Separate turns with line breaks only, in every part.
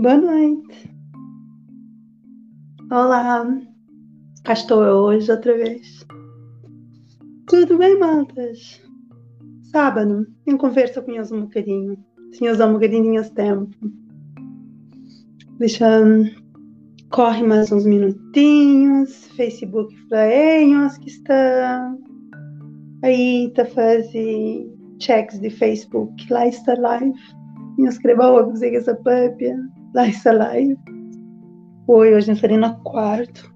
Boa noite. Olá. Cá estou eu hoje outra vez. Tudo bem, maltas? Sábado, em conversa com eles um bocadinho. Tinhas um bocadinho esse tempo. Deixa. Corre mais uns minutinhos. Facebook flaenhos que está aí, está fazendo checks de Facebook. Lá está live. Me inscreva logo, que essa papia. Lá está live. Oi, hoje estarei na quarto.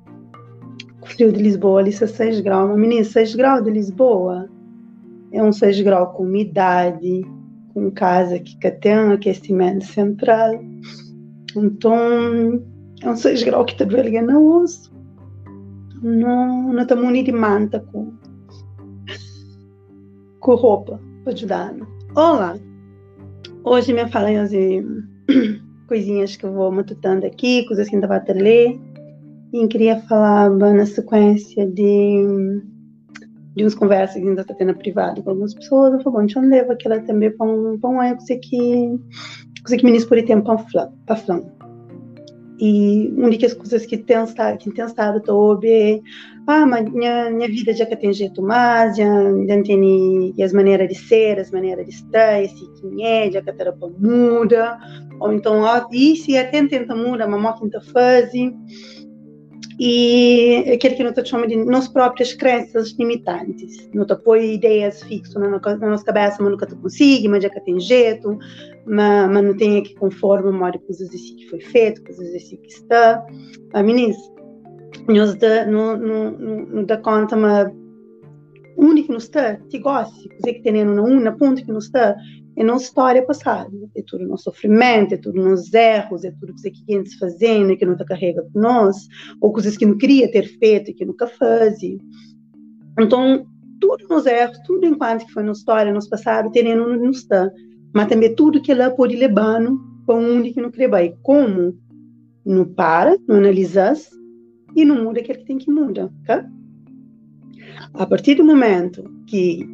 Frio de Lisboa, ali 6 graus. Uma menina, 6 graus de Lisboa é um 6 graus com umidade, com casa que tem aquecimento central. Então, é um 6 graus que te velha na osso. Não, não está munido de manta com, com roupa para ajudar. Olá! Hoje me falam de coisinhas que eu vou matutando aqui, coisas que ainda vou ler. E queria falar na sequência de de uns conversas que ainda está tendo privado com algumas pessoas, eu falei, bom, então leva aquela também para um, para um que, que ministra por tempo para flan. E das coisas que tem estado, que tem estado sobre, ah, mas minha, minha vida já que tem jeito mais, já, já tem as maneiras de ser, as maneiras de estar, esse quem é, já que a terapia muda, ou então, ah, se até tenta mudar, mas não tenta fazer e aquele que não te chama de nossas próprias crenças limitantes. Te apoia ideias fixas na, na nossa cabeça, mas nunca te consegue, mas já que tem jeito, mas, mas não tem que conforme memória coisas assim que foi feito, coisas assim que está. A meninas, nós não, não, não dá conta, mas o único que não está, te gosta, que não está, é nossa história passada, é tudo nosso sofrimento, é tudo nos erros, é tudo que que antes fazendo e que não está carrega com nós, ou coisas que não queria ter feito e que nunca faz. Então, tudo nos erros, tudo enquanto que foi nossa história, nosso passado, terreno não está, mas também tudo que ela pode levar para onde que não quer ir. Como? Não para, não analisas e não muda aquilo que tem que mudar, tá? A partir do momento que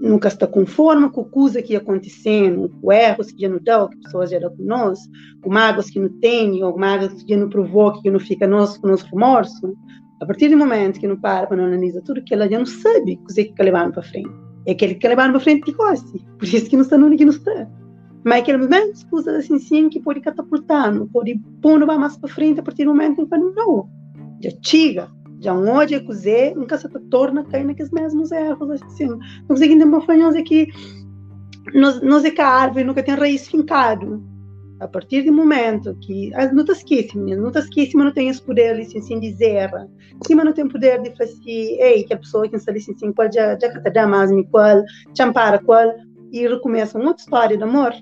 nunca está conforme com coisa que acontecendo, com erros que já não dão, que pessoas já com nós, com mágoas que não tem, ou mágoas que já não provoca, que não fica nós com nosso remorso, a partir do momento que não para para não analisar tudo, que ela já não sabe o que é que levando para frente. É aquele que levando para frente que gosta, por isso que não está no que não está. Mas aquele momento, coisa assim, sim, que pode catapultar, pode pôr mais para frente a partir do momento que não, já chega, já onde cozer, nunca se torna cair naqueles mesmos erros, assim. Não conseguindo uma fanhosa que nós, nós é que a árvore nunca tem raiz fincado. A partir do momento que, ah, não te esquece, menina, não não tem esse poder, assim, assim, de zero. Sim, mas não tem poder de fazer, ei, que a pessoa que está assim, assim, qual já, já que te mais, qual, te ampara, qual, e recomeça uma outra história de amor.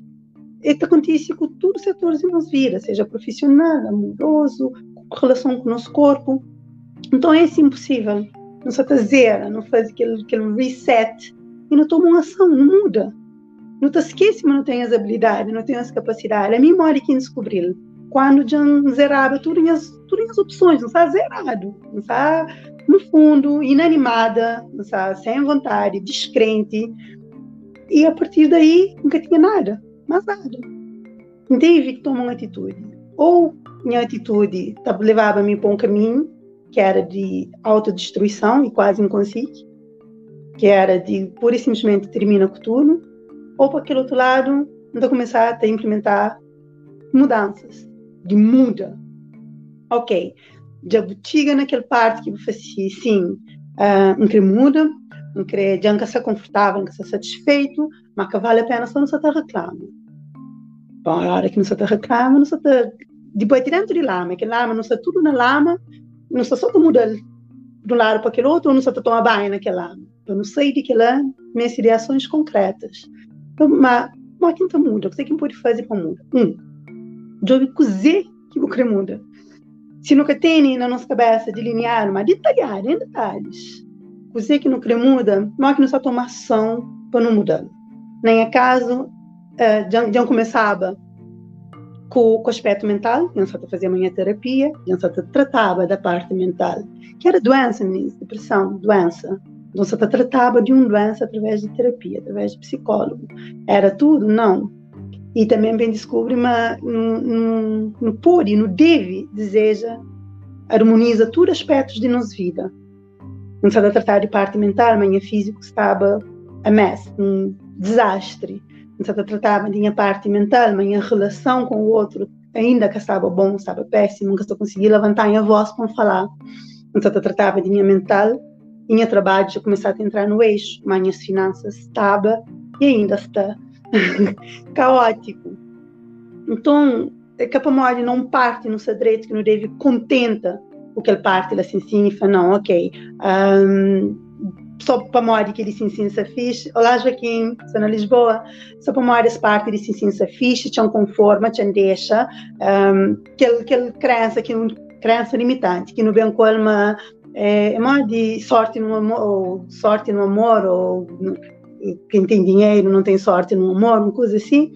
Que acontece com todos os setores de nossa vida, seja profissional, amoroso, com relação com o nosso corpo. Então é assim impossível. Não se zera, não faz aquele, aquele reset e não toma uma ação, não muda. Não te esquece, mas não tem as habilidades, não tem as capacidades. A memória que descobriu quando já zerava tudo as, tudo as opções, não está zerado, não está no fundo, inanimada, não está sem vontade, descrente. E a partir daí nunca tinha nada, mais nada. Teve que tomar uma atitude. Ou minha atitude levava-me para um caminho que era de autodestruição e quase inconsciente, que era de pura e simplesmente termina com tudo, ou para aquele outro lado, então começar a implementar mudanças, de muda. Ok, já chega naquela parte que você sim, uh, muda, não quer já está confortável, não está satisfeito, mas que vale a pena só não se está reclamando. Bom, a hora que não se está reclamando, não se depois de dentro de lama, que lama não está tudo na lama, não só só muda de um lado para aquele outro, ou não só tomar banho naquele lado. Eu não sei de que lá, minhas ações concretas. Então, mas, mas quem tá muda? O que que pode fazer para mudar? Um, eu cozer que que muda. Se nunca tem na nossa cabeça delinear, mas detalhar em detalhes. Cozer que não muda, mas que não só tomar ação para não mudar. Nem acaso, uh, já, já começava com, com o aspecto mental, só fazia a minha terapia, só tratava da parte mental, que era doença, depressão, doença. Não só tratava de uma doença através de terapia, através de psicólogo. Era tudo? Não. e também bem descobre mas não, não pode, não deve, deseja, harmoniza todos os aspectos de nossa vida. Não está a tratar de parte mental, mas físico estava a mess, um desastre. Não está a tratar de minha parte mental, mas a relação com o outro ainda que estava bom, estava péssimo, que estou conseguindo levantar a voz para falar. Não está a tratar de minha mental, minha trabalho já começar a entrar no eixo, minhas finanças estava e ainda está caótico. Então, é que a memória não parte no seu direito que não deve contenta o que ele parte lá assim significa não, ok. Um, memória que ele se ensina fixe. Olá, Joaquim, estou na Lisboa. Para memória parte de ensina fixe, tinha um conforma, tinha deixa, um, que ele crença que crença limitante, que não vem com uma é, é de sorte no amor, ou sorte no amor, ou quem tem dinheiro não tem sorte no amor, uma coisa assim,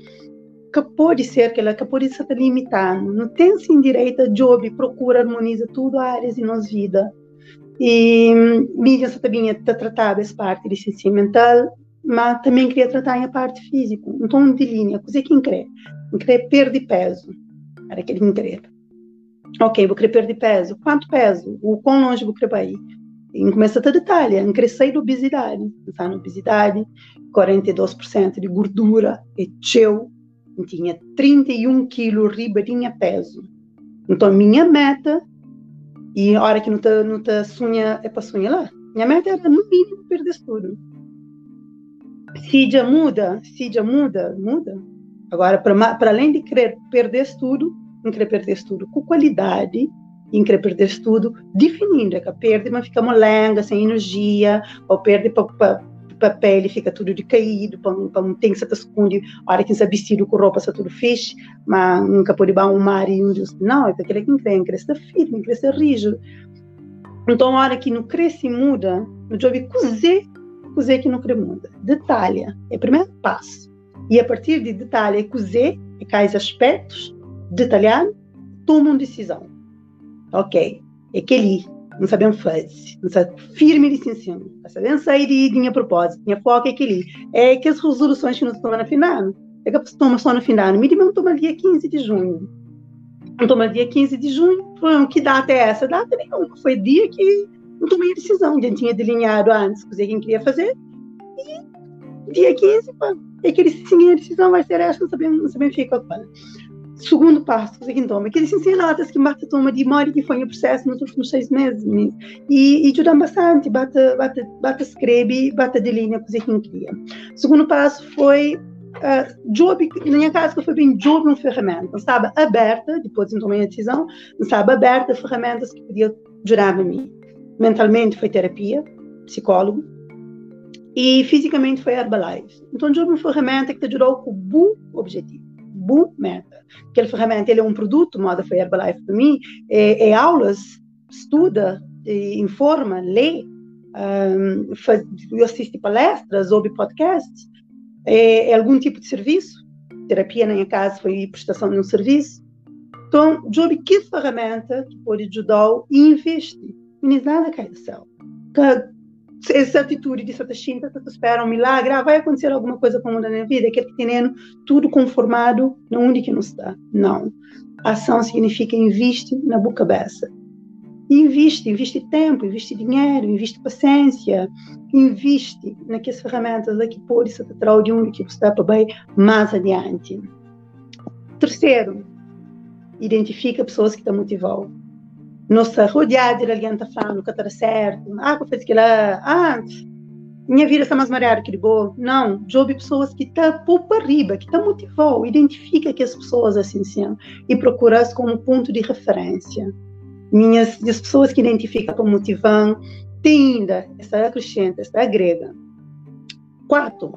que pode ser que ela que pode estar limitando. Não tem sim direito a job, procura, harmoniza tudo áreas de nossa vida. E mídia também está tratada essa parte de ciência mental, mas também queria tratar a parte física. Então, de linha, coisa que quer? Quer perder peso. Era que ele quer. Ok, vou querer perder peso. Quanto peso? O quão longe vou querer ir? E começa a detalhe, em crescer de obesidade. Está na obesidade, 42% de gordura, é teu. Tinha 31 quilos riba de peso. Então, minha meta, e a hora que não está não tá sonha, é para sonhar lá, minha meta era no mínimo perder tudo. Já muda, já muda, muda. Agora, para além de querer perder tudo, não querer perder tudo com qualidade, em querer perder tudo, definindo, é que perde, mas fica molenga, sem energia, ou perde para a pele, fica tudo decaído, para tem que se esconde, a hora que se vestido com roupa, está tudo fixe, mas nunca pode dar um mar um Não, é aquele que crê, cresce firme, cresce rígido. Então, a hora que não cresce e muda, no jogo cozer, cozer que não cresce muda. Detalha, é o primeiro passo. E a partir de detalhe, cozer, e cais aspectos, detalhar, toma uma decisão ok, é aquele, não sabemos fazer, não sabemos firme licencião, não sabemos sair de minha propósito, minha foco aquele, é que as resoluções que nos tomam no final, é que a pessoa toma só no final, no mínimo toma dia 15 de junho, não toma dia 15 de junho, que data é essa? Data nenhuma, foi dia que não tomei a decisão, já tinha delineado antes, que queria fazer, e dia 15, pá, é que ele sim, a decisão vai ser essa, não sabemos, não sabemos ficar qual segundo passo que se toma, que eles ensinam que bate toma de memória que foi o processo nos últimos seis meses e, e ajuda bastante, bate, bate, bate escreve, bate de linha que queria. segundo passo foi uh, job, na minha casa foi bem job uma ferramenta, estava aberta, depois de tomar a decisão, estava aberta ferramentas que podiam ajudar a mim. Mentalmente foi terapia, psicólogo, e fisicamente foi Herbalife. Então, job uma ferramenta que te ajudou com o bom objetivo boa meta. Aquela ferramenta ele é um produto, moda foi Herbalife para mim, é, é, aulas, estuda, é, informa, lê, um, faz, eu assisto palestras, ouve podcasts, é, é, algum tipo de serviço. Terapia na minha casa foi prestação de um serviço. Então, job que ferramenta que pode ajudar e investe. E nada cai do céu essa atitude de Santa Shinta, tu espera um milagre, ah, vai acontecer alguma coisa com o mundo da minha vida, aquele que tem tudo conformado onde que não está. Não. Ação significa investe na boa cabeça. Investe, investe tempo, investe dinheiro, investe paciência, investe naquelas ferramentas que pode ser trazer de onde que está para bem mais adiante. Terceiro, identifica pessoas que te motivam nossa rodeada de está falando que está certo, ah, que fez aquilo, ah, minha vida está mais mareada que boa. Não, jobe pessoas que tá por arriba, que tá motivou, identifica que as pessoas assim são e procura como ponto de referência. Minhas as pessoas que identificam como motivam, tem ainda, essa acrescenta, essa agrega. Quarto,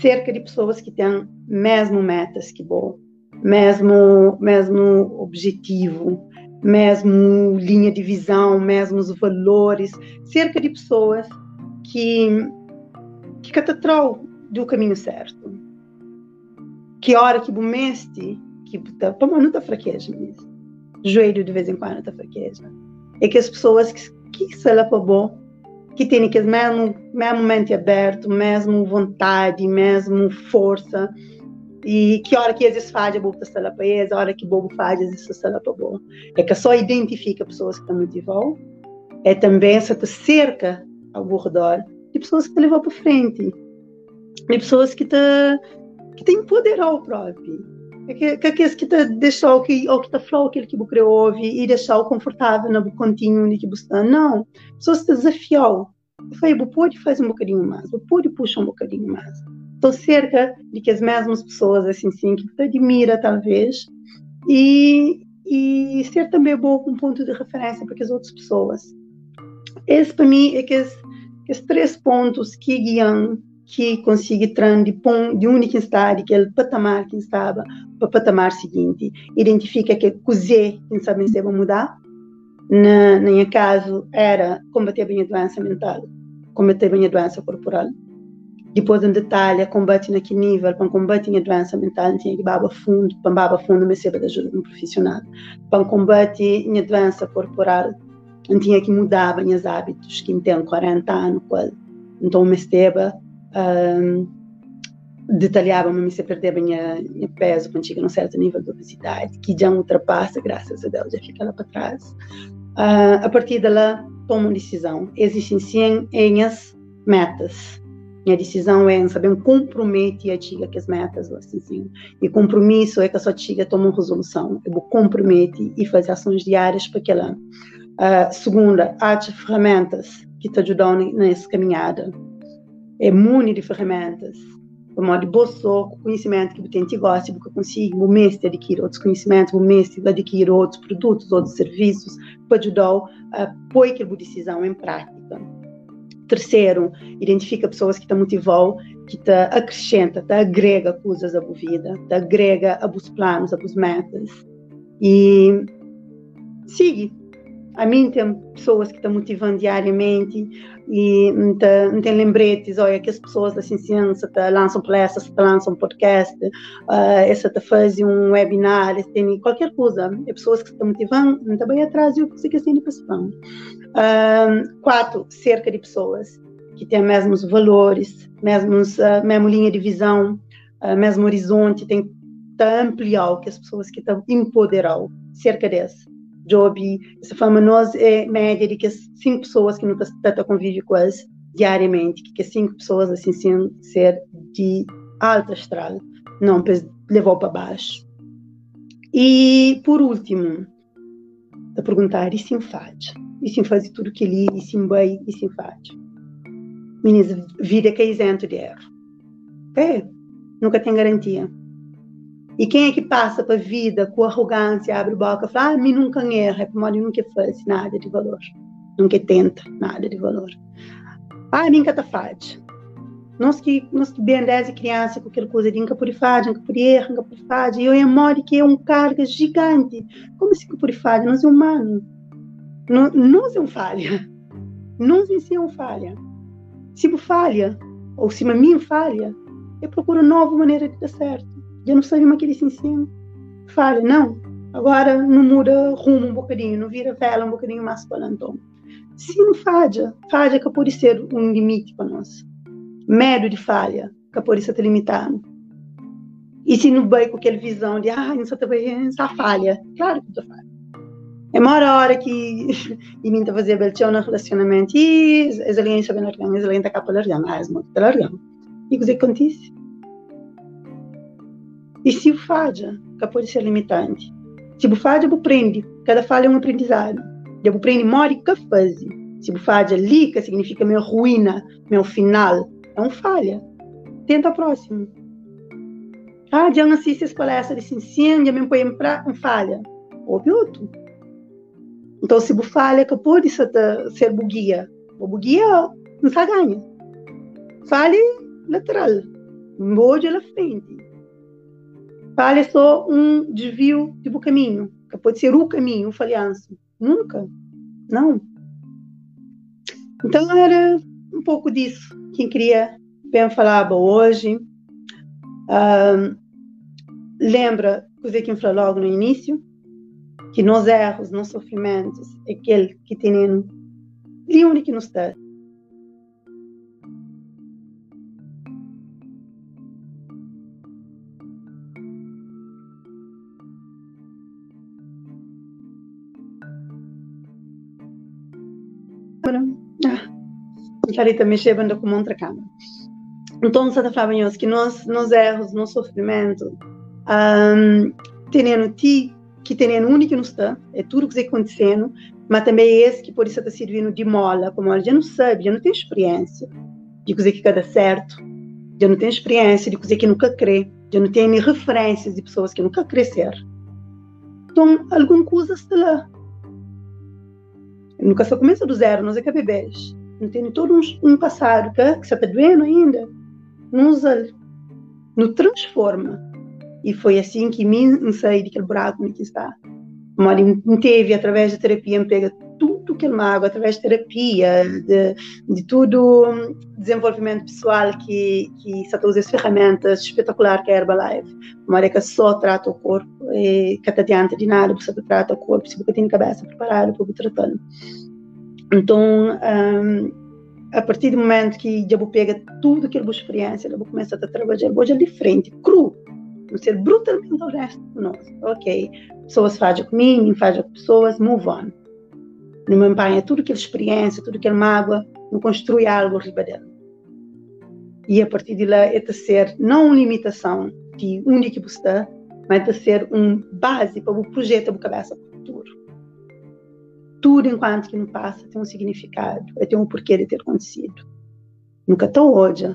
cerca de pessoas que têm mesmo metas que boa, mesmo mesmo objetivo, mesmo linha de visão, mesmo os valores, cerca de pessoas que que catatrou do caminho certo. Que hora que bumeste, que pô, não tá fraqueja mesmo. Joelho de vez em quando tá fraqueja. É que as pessoas que, que se ela bom, que têm que mesmo, mesmo mente aberto, mesmo vontade, mesmo força, e que hora que existe falha, bobo está lá eles, a hora que bobo falha, existe está lá para bobo. É que só identifica pessoas que estão motivadas, é também essa te cerca ao redor de pessoas que te levam para frente, de pessoas que te, que te empoderam próprio. É que, que, que, que te deixou que, ou que te falou aquilo que você ouve e deixou confortável no contínuo de que você está. Não, pessoas te desafiou. Eu falei, pode fazer um bocadinho mais, você pode puxar um bocadinho mais. Estou cerca de que as mesmas pessoas, assim, sim, que te admira, talvez, e, e ser também bom um ponto de referência para as outras pessoas. Esse, para mim, é que os três pontos que guiam que consiga entrar de, de único estado, aquele patamar que estava, para o patamar seguinte. Identifica que cozer, quem sabe se vai mudar. Na, na minha caso, era combater a doença mental, combater a doença corporal. Depois, em detalhe, combate naquele nível, para combater a doença mental, tinha que baba fundo, para baba fundo, me serve de ajuda de um profissional. Para combater a doença corporal, tinha que mudar os hábitos, que tem 40 anos, então me esteve um, detalhava-me se perder minha peso quando chega num certo nível de obesidade, que já ultrapassa, graças a Deus, já fica lá para trás. Uh, a partir dela, tomo uma decisão. Existem sim as metas. Minha decisão é saber um comprometer a tiga com as metas, assim, sim. E compromisso é que a sua tiga toma uma resolução. Eu vou comprometer e fazer ações diárias para aquela. Uh, segunda, há ferramentas que te ajudam nessa caminhada é mune de ferramentas, de modo bolso, conhecimento que você gosta, que consiga, o mês de adquirir outros conhecimentos, o mês de adquirir outros produtos, outros serviços, para ajudar a pôr aquela decisão em prática. Terceiro, identifica pessoas que te motivam, que te acrescenta, te agrega coisas à vida, te agrega a os planos, a os metas. E siga. A mim tem pessoas que te motivam diariamente, e não tem lembretes, olha, que as pessoas da ciência lançam palestras, te lançam podcast, uh, essa te faz um webinar, tem qualquer coisa, é pessoas que estão motivando, também atrás eu consigo assim pessoal. Uh, quatro, cerca de pessoas que têm mesmos valores, mesmos, uh, mesma linha de visão, uh, mesmo horizonte, tem que ampliar que as pessoas que estão empoderar, cerca desse job, essa forma nós é média de que cinco pessoas que não está convive com elas diariamente, que cinco pessoas assim sem ser de alta astral, não levou para baixo. E por último, a perguntar e se faz, e se faz tudo que se bem, e se faz. Meninas, vida que é isento de erro. É, nunca tem garantia. E quem é que passa para a vida com arrogância, abre boca e fala, ah, mim nunca erra, é porque nunca faz nada de valor. Nunca tenta nada de valor. Ah, nunca tá faz. Nós que, nós que bem desde criança com aquela coisa de nunca por faz, nunca por erra, nunca por. E eu amor que é um carga gigante. Como assim que por? Nós é. Nós é um falha. Si é um falha. Se falha, ou se a minha falha, eu procuro nova maneira de dar certo já não sabia mais que eles ensinam. Fala, não, agora não muda rumo um bocadinho, não vira vela um bocadinho mais para então. Se não falha, falha que pode ser um limite para nós. Medo de falha, que pode ser limitado. E se não vai com aquela visão de, ah, não só está falha. Claro que está falha. É uma hora que e alguém sabe largar, as alguém está cá para largar, mas muito largando. E o que acontece? E se o falha, que pode ser limitante. Se o falha, você prende. Cada falha é um aprendizado. E você prende, mori que faz. Se o falha, liga, significa meu ruína, meu final. É um falha. Tenta a próxima. Ah, já não assisto as palestras de ensino, já me põe em um falha. Houve outro. Então, se você falha, que pode ser, buguia. O buguia não se ganha. Falha lateral. Molde na frente falha só um desvio tipo caminho, que pode ser o caminho, um falhanço. Nunca. Não. Então era um pouco disso que queria bem falar hoje. Um, lembra, coisa que eu falei logo no início, que nos erros, nos sofrimentos, é aquele que tem de único que nos dá. Ah, Carita me chegando como outra cama. Então, Santa Flávia, que nós, nos erros, nos sofrimentos, ah, um, tendo ti que tendo único que não está, é tudo que está acontecendo, mas também é esse que por isso está servindo de mola, como ela já não sabe, já não tem experiência de coisa que cada certo, já não tem experiência de coisa que nunca crê, já não tem referências de pessoas que nunca cresceram. Então, alguma coisa está lá. Nunca só começa do zero, nós é que é bebês. Não tem todo um, um passado que, que está doendo ainda. Nos, nos transforma. E foi assim que me saí daquele buraco que está. Mas me teve, através da terapia, me pega tudo que ele mago, através de terapia, de, de tudo desenvolvimento pessoal que, que está usa as ferramentas espetaculares que é a Herbalife. Uma que só trata o corpo, e que adianta de nada, você trata o corpo, se você tem cabeça preparada para tratar. Então, um, a partir do momento que eu pega tudo aquilo que experiência, eu começar a trabalhar, hoje é diferente, cru, não ser brutalmente honesto conosco. Ok, pessoas fazem comigo, fazem com pessoas, move on. Não me empanha tudo aquela experiência, tudo aquela mágoa, não construi algo riba dela. E a partir de lá é de ser não uma limitação de onde que você está, mas de ser um base para o projeto da cabeça para o futuro. Tudo enquanto que não passa tem um significado, tem um porquê de ter acontecido. Nunca tão hoje,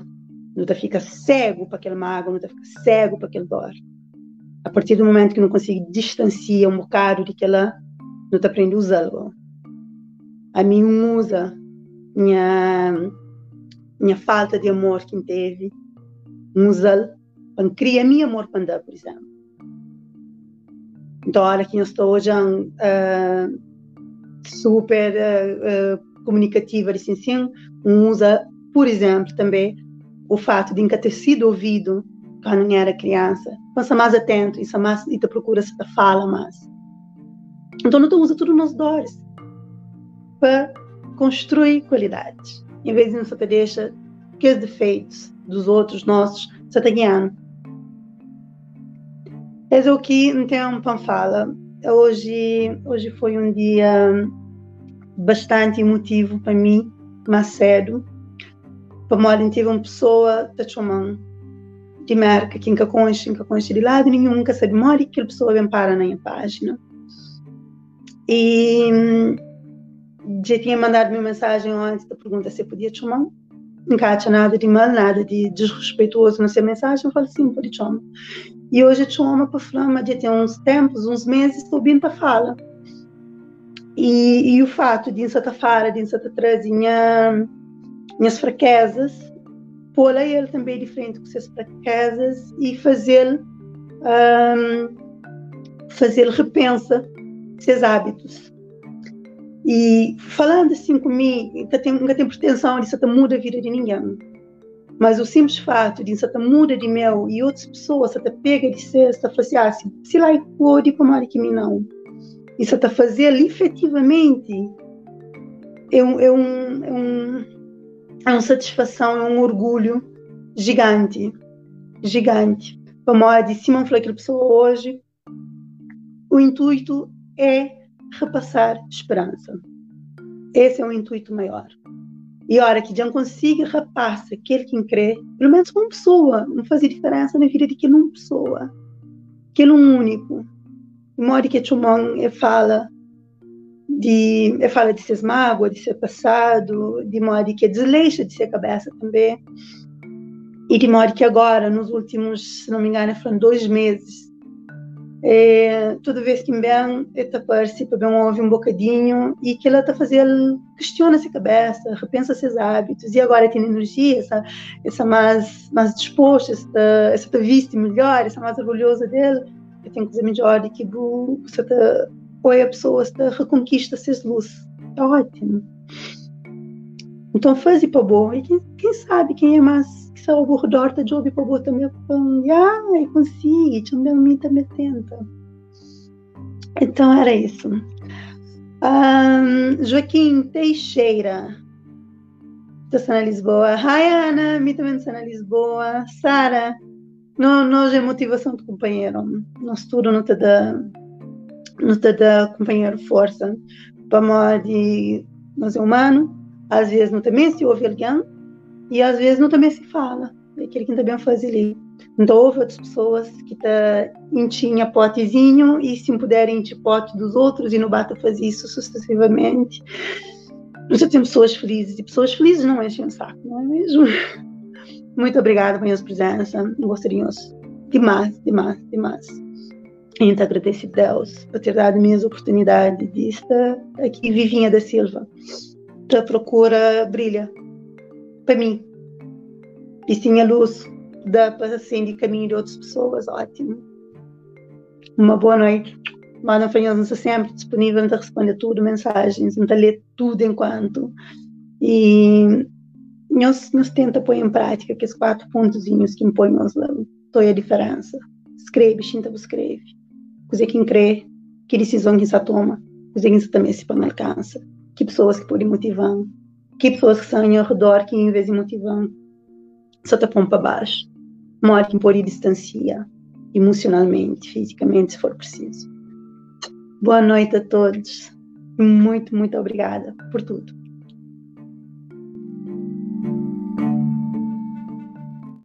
não te fica cego para aquele mágoa, não te fica cego para aquele dor. A partir do momento que não consigo distanciar um bocado de que ela não te aprende a usá-lo a mim musa minha minha falta de amor que teve musa para criar meu amor para andar por exemplo. Então olha que eu estou hoje uh, super uh, uh, comunicativa assim sim. Musa por exemplo também o fato de nunca ter sido ouvido quando eu era criança pensa mais atento e mais e te procura se te fala mais então não usa tudo nos dores para construir qualidades, em vez de não te deixa que os defeitos dos outros nossos se tenham. É o que então fala. Hoje, hoje foi um dia bastante emotivo para mim, mais cedo. Mim, tive uma pessoa da chamando de marca que nunca consta, nunca consta de lado nenhum, nunca sabe mais que a pessoa vem para na minha página. E já tinha mandado minha mensagem antes da pergunta se podia chamar. Não tinha nada de mal, nada de desrespeituoso na sua mensagem. Eu falei, sim, pode chamar. E hoje eu chamo para falar, já tem uns tempos, uns meses, estou vindo para falar. E, e, o fato de Santa Fara, de Santa trazer minhas fraquezas, pôr ele também de frente com suas fraquezas e fazer um, fazer repensa seus hábitos. E falando assim comigo, nunca tenho, nunca tenho pretensão de isso muda a vida de ninguém. Mas o simples fato de isso muda de meu e outras pessoas até pega de está fazer assim, se lá pode como que me não. Isso está fazer efetivamente é um, é um, é um, é uma satisfação, é um orgulho gigante, gigante. Como a de Simão aquela pessoa hoje, o intuito é repassar esperança. Esse é o intuito maior. E a hora que já consiga repassar aquele que crê, pelo menos uma pessoa, não faz diferença na vida de aquela uma pessoa, aquele um único. De modo que Chumon fala de é fala de ser mágoas, de ser passado, de modo que desleixa de ser cabeça também. E de modo que agora, nos últimos, se não me engano, foram dois meses, é, toda vez que bem está participa bem ouve um bocadinho e que ela está fazendo questiona essa cabeça repensa seus hábitos e agora tem energia essa essa mais mais disposta essa essa tá vista melhor essa mais orgulhosa dele que tem coisa melhor de que você tá ou a pessoa está reconquista seus luzes é ótimo então faz para boa e quem, quem sabe quem é mais sa o redor da jobi pa bota me pão, ai, consegui, também me também tenta. Então era isso. Um, Joaquim Teixeira, está na Lisboa. Hi, Ana, me também está na Lisboa. Sara, não, nós é motivação de companheiro. Nosso tudo não te dá, te dá companheiro força. Para de nós é humano, às vezes não também se ouve alguém e às vezes não também se fala. É aquilo que também faz ali. Então, houve outras pessoas que tá, tinha potezinho e se puderem encher pote dos outros e não bata fazer isso sucessivamente. Nós já temos pessoas felizes e pessoas felizes não enchem o saco, não é mesmo? Muito obrigada pela sua presença. Gostaríamos demais, demais, demais. Então agradeço a Deus por ter dado a oportunidade de estar aqui, Vivinha da Silva. A procura brilha para mim. E sim a luz dá para acender caminho de outras pessoas, ótimo. Uma boa noite. Mano Fanhos está sempre disponível para responder tudo, mensagens, para ler tudo enquanto. E nós, nós tenta pôr em prática aqueles quatro pontozinhos que impõem nos toda a diferença. Escreve, xinta, escreve. Quem crê, que decisão que se toma, coisa que também se alcança. Que pessoas que podem motivar, que pessoas que são ao redor que em vez de motivar, só te põem para baixo. Mora que pode distanciar emocionalmente, fisicamente, se for preciso. Boa noite a todos. Muito, muito obrigada por tudo.